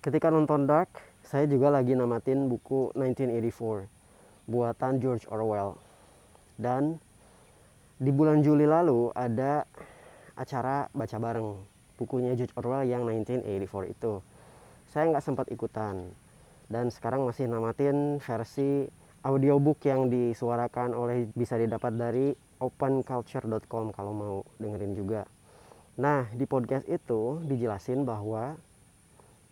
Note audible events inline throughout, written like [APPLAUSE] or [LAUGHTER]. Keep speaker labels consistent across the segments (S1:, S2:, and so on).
S1: ketika nonton Dark saya juga lagi namatin buku 1984 buatan George Orwell. Dan di bulan Juli lalu ada acara baca bareng bukunya George Orwell yang 1984 itu. Saya nggak sempat ikutan dan sekarang masih namatin versi audiobook yang disuarakan oleh bisa didapat dari openculture.com kalau mau dengerin juga. Nah di podcast itu dijelasin bahwa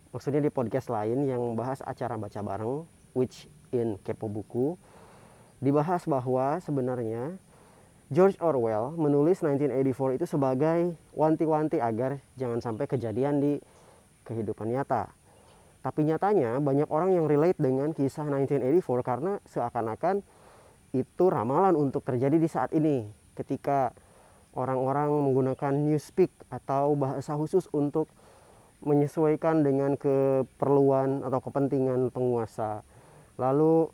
S1: maksudnya di podcast lain yang membahas acara baca bareng which in Kepo Buku dibahas bahwa sebenarnya George Orwell menulis 1984 itu sebagai wanti-wanti agar jangan sampai kejadian di kehidupan nyata. Tapi nyatanya banyak orang yang relate dengan kisah 1984 karena seakan-akan itu ramalan untuk terjadi di saat ini ketika orang-orang menggunakan newspeak atau bahasa khusus untuk menyesuaikan dengan keperluan atau kepentingan penguasa. Lalu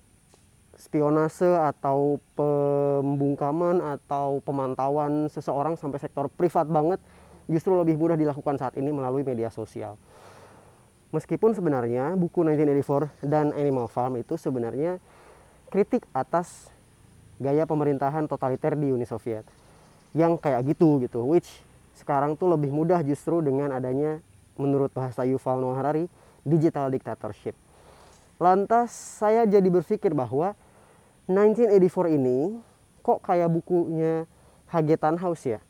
S1: spionase atau pembungkaman atau pemantauan seseorang sampai sektor privat banget justru lebih mudah dilakukan saat ini melalui media sosial. Meskipun sebenarnya buku 1984 dan Animal Farm itu sebenarnya kritik atas gaya pemerintahan totaliter di Uni Soviet yang kayak gitu gitu which sekarang tuh lebih mudah justru dengan adanya menurut bahasa Yuval Noah Harari digital dictatorship. Lantas saya jadi berpikir bahwa 1984 ini kok kayak bukunya H.G. Tannhaus ya.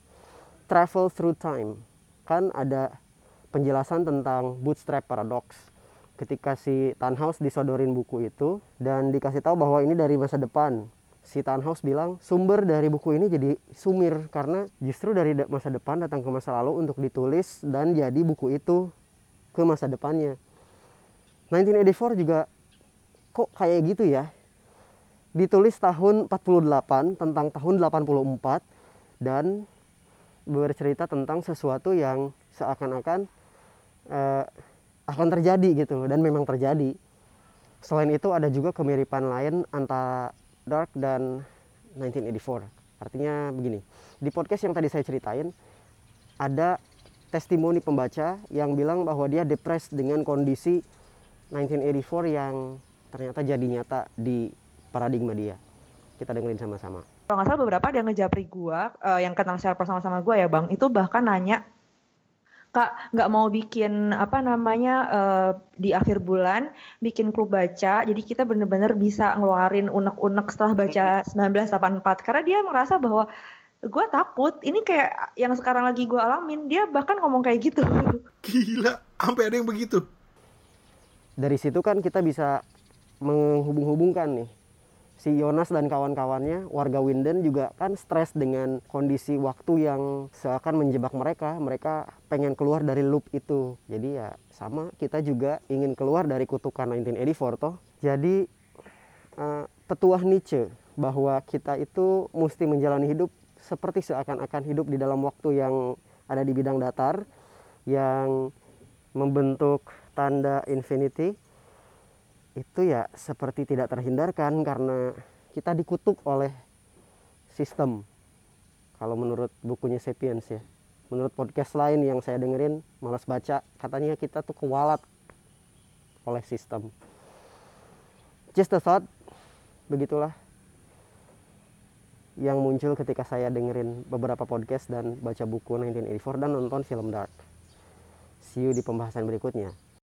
S1: Travel Through Time. Kan ada penjelasan tentang bootstrap paradox. Ketika si Tannhaus disodorin buku itu dan dikasih tahu bahwa ini dari masa depan. Si Tannhaus bilang sumber dari buku ini jadi sumir karena justru dari masa depan datang ke masa lalu untuk ditulis dan jadi buku itu ke masa depannya. 1984 juga kok kayak gitu ya ditulis tahun 48 tentang tahun 84 dan bercerita tentang sesuatu yang seakan-akan uh, akan terjadi gitu dan memang terjadi. Selain itu ada juga kemiripan lain antara Dark dan 1984. Artinya begini, di podcast yang tadi saya ceritain ada testimoni pembaca yang bilang bahwa dia depres dengan kondisi 1984 yang ternyata jadi nyata di paradigma dia. Kita dengerin sama-sama.
S2: Kalau nggak salah beberapa ada yang ngejapri gue, uh, yang kenal secara personal sama gue ya bang, itu bahkan nanya, kak nggak mau bikin apa namanya uh, di akhir bulan bikin klub baca, jadi kita bener-bener bisa ngeluarin unek-unek setelah baca 1984 karena dia merasa bahwa gue takut. Ini kayak yang sekarang lagi gue alamin. Dia bahkan ngomong kayak gitu. [LAUGHS]
S3: Gila sampai ada yang begitu?
S1: Dari situ kan kita bisa menghubung-hubungkan nih si Yonas dan kawan-kawannya warga Winden juga kan stres dengan kondisi waktu yang seakan menjebak mereka. Mereka pengen keluar dari loop itu. Jadi ya sama kita juga ingin keluar dari kutukan 1984 toh. Jadi uh, petuah Nietzsche bahwa kita itu mesti menjalani hidup seperti seakan-akan hidup di dalam waktu yang ada di bidang datar yang membentuk tanda infinity itu ya seperti tidak terhindarkan karena kita dikutuk oleh sistem. Kalau menurut bukunya Sapiens ya. Menurut podcast lain yang saya dengerin malas baca katanya kita tuh kewalat oleh sistem. Just a thought begitulah yang muncul ketika saya dengerin beberapa podcast dan baca buku 1984 dan nonton film Dark. See you di pembahasan berikutnya